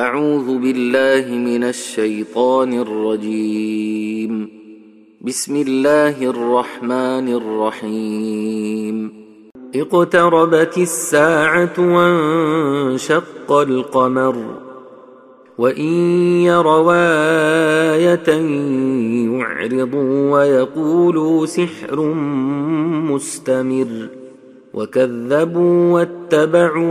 أعوذ بالله من الشيطان الرجيم. بسم الله الرحمن الرحيم. اقتربت الساعة وانشق القمر. وإن يروا آية يعرضوا ويقولوا سحر مستمر. وكذبوا واتبعوا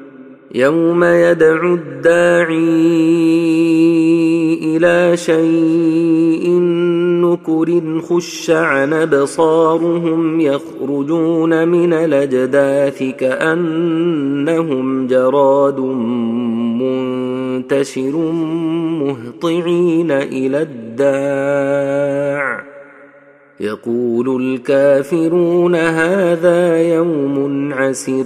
يوم يدعو الداعي إلى شيء نكر خش عن ابصارهم يخرجون من الاجداث كانهم جراد منتشر مهطعين إلى الداع. يقول الكافرون هذا يوم عسر.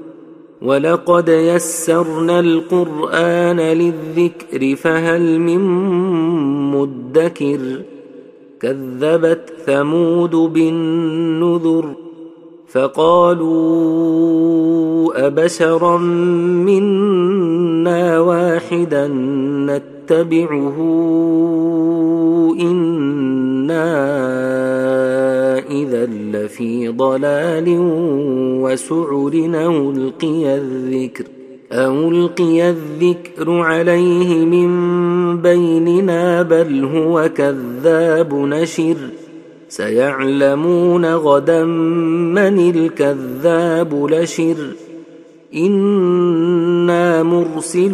ولقد يسرنا القران للذكر فهل من مدكر كذبت ثمود بالنذر فقالوا ابشرا منا واحدا نتبعه إنا إذا لفي ضلال وسعر أو القي الذكر ألقي الذكر عليه من بيننا بل هو كذاب نشر. سيعلمون غدا من الكذاب لشر إنا مرسل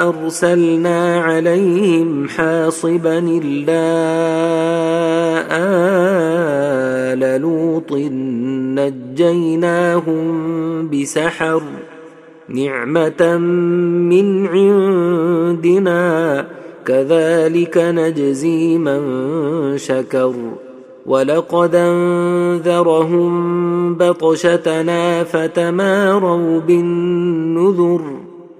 أرسلنا عليهم حاصبا إلا آل لوط نجيناهم بسحر نعمة من عندنا كذلك نجزي من شكر ولقد أنذرهم بطشتنا فتماروا بالنذر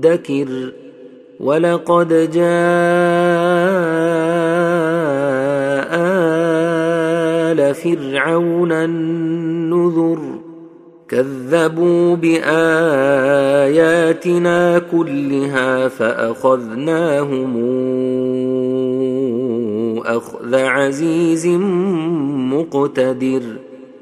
مدكر ولقد جاء ال فرعون النذر كذبوا باياتنا كلها فاخذناهم اخذ عزيز مقتدر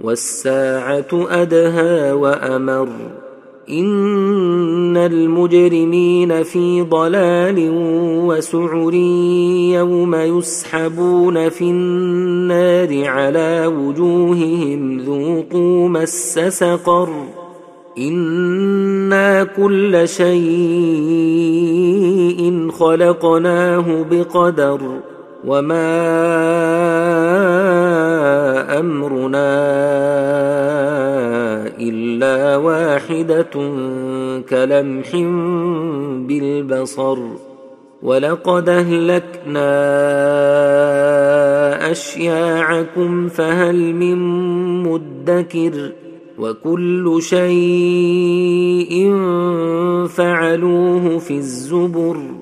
والساعة أدهى وأمر. إن المجرمين في ضلال وسعر يوم يسحبون في النار على وجوههم. ذوقوا مس سقر. إنا كل شيء خلقناه بقدر. وما امرنا الا واحدة كلمح بالبصر ولقد اهلكنا اشياعكم فهل من مدكر وكل شيء فعلوه في الزبر